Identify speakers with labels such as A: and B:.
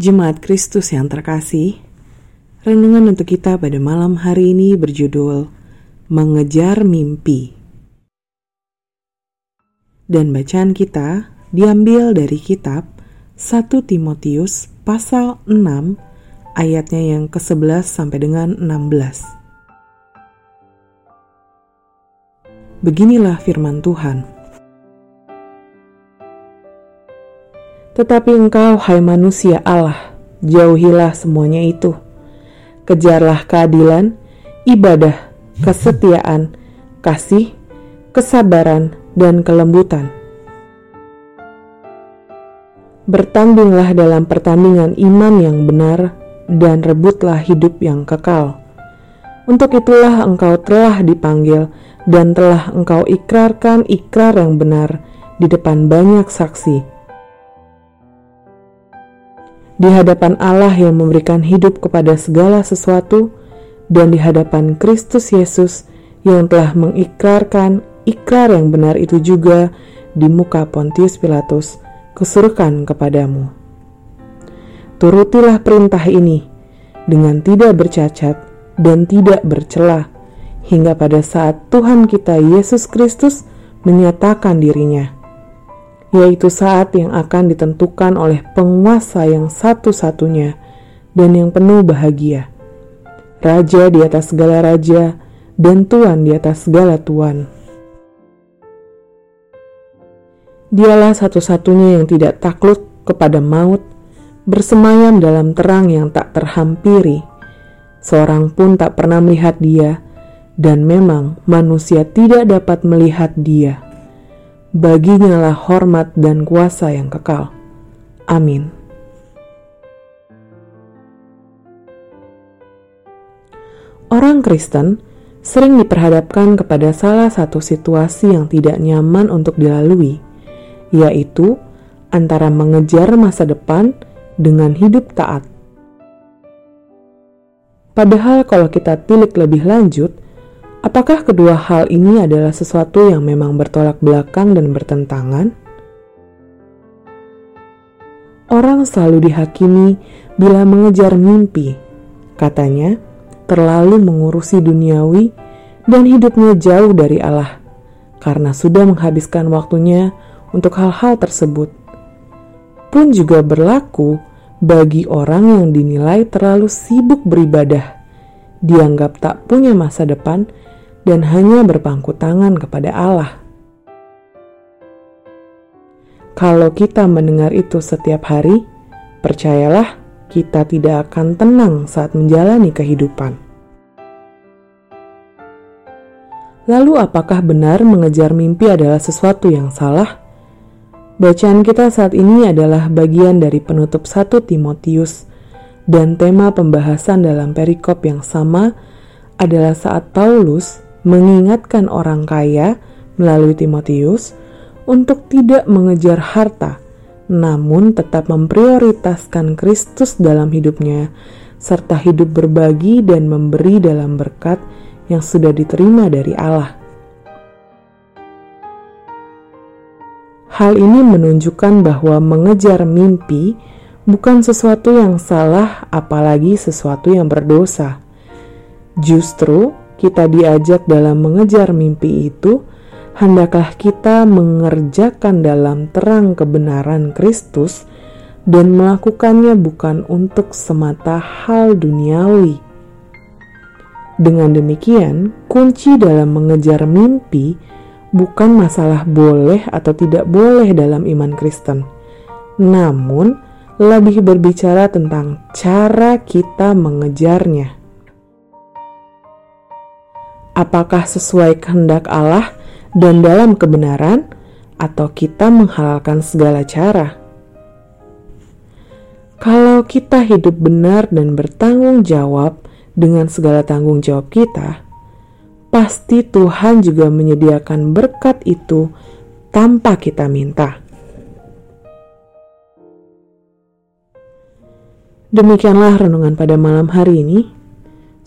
A: Jemaat Kristus yang terkasih, renungan untuk kita pada malam hari ini berjudul Mengejar Mimpi. Dan bacaan kita diambil dari kitab 1 Timotius pasal 6 ayatnya yang ke-11 sampai dengan 16. Beginilah firman Tuhan. Tetapi engkau, hai manusia Allah, jauhilah semuanya itu. Kejarlah keadilan, ibadah, kesetiaan, kasih, kesabaran, dan kelembutan. Bertandinglah dalam pertandingan iman yang benar, dan rebutlah hidup yang kekal. Untuk itulah engkau telah dipanggil, dan telah engkau ikrarkan ikrar yang benar di depan banyak saksi di hadapan Allah yang memberikan hidup kepada segala sesuatu, dan di hadapan Kristus Yesus yang telah mengikrarkan ikrar yang benar itu juga di muka Pontius Pilatus, kusuruhkan kepadamu. Turutilah perintah ini dengan tidak bercacat dan tidak bercela, hingga pada saat Tuhan kita Yesus Kristus menyatakan dirinya yaitu saat yang akan ditentukan oleh penguasa yang satu-satunya dan yang penuh bahagia. Raja di atas segala raja dan tuan di atas segala tuan. Dialah satu-satunya yang tidak takluk kepada maut, bersemayam dalam terang yang tak terhampiri. Seorang pun tak pernah melihat dia, dan memang manusia tidak dapat melihat dia baginya lah hormat dan kuasa yang kekal. Amin. Orang Kristen sering diperhadapkan kepada salah satu situasi yang tidak nyaman untuk dilalui, yaitu antara mengejar masa depan dengan hidup taat. Padahal kalau kita tilik lebih lanjut, Apakah kedua hal ini adalah sesuatu yang memang bertolak belakang dan bertentangan? Orang selalu dihakimi bila mengejar mimpi, katanya, terlalu mengurusi duniawi dan hidupnya jauh dari Allah karena sudah menghabiskan waktunya untuk hal-hal tersebut. Pun juga berlaku bagi orang yang dinilai terlalu sibuk beribadah, dianggap tak punya masa depan dan hanya berpangku tangan kepada Allah. Kalau kita mendengar itu setiap hari, percayalah kita tidak akan tenang saat menjalani kehidupan. Lalu, apakah benar mengejar mimpi adalah sesuatu yang salah? Bacaan kita saat ini adalah bagian dari penutup 1 Timotius, dan tema pembahasan dalam perikop yang sama adalah saat Paulus mengingatkan orang kaya melalui Timotius untuk tidak mengejar harta, namun tetap memprioritaskan Kristus dalam hidupnya, serta hidup berbagi dan memberi dalam berkat yang sudah diterima dari Allah. Hal ini menunjukkan bahwa mengejar mimpi bukan sesuatu yang salah, apalagi sesuatu yang berdosa. Justru, kita diajak dalam mengejar mimpi itu, hendaklah kita mengerjakan dalam terang kebenaran Kristus dan melakukannya bukan untuk semata hal duniawi. Dengan demikian, kunci dalam mengejar mimpi bukan masalah boleh atau tidak boleh dalam iman Kristen, namun lebih berbicara tentang cara kita mengejarnya apakah sesuai kehendak Allah dan dalam kebenaran, atau kita menghalalkan segala cara. Kalau kita hidup benar dan bertanggung jawab dengan segala tanggung jawab kita, pasti Tuhan juga menyediakan berkat itu tanpa kita minta. Demikianlah renungan pada malam hari ini.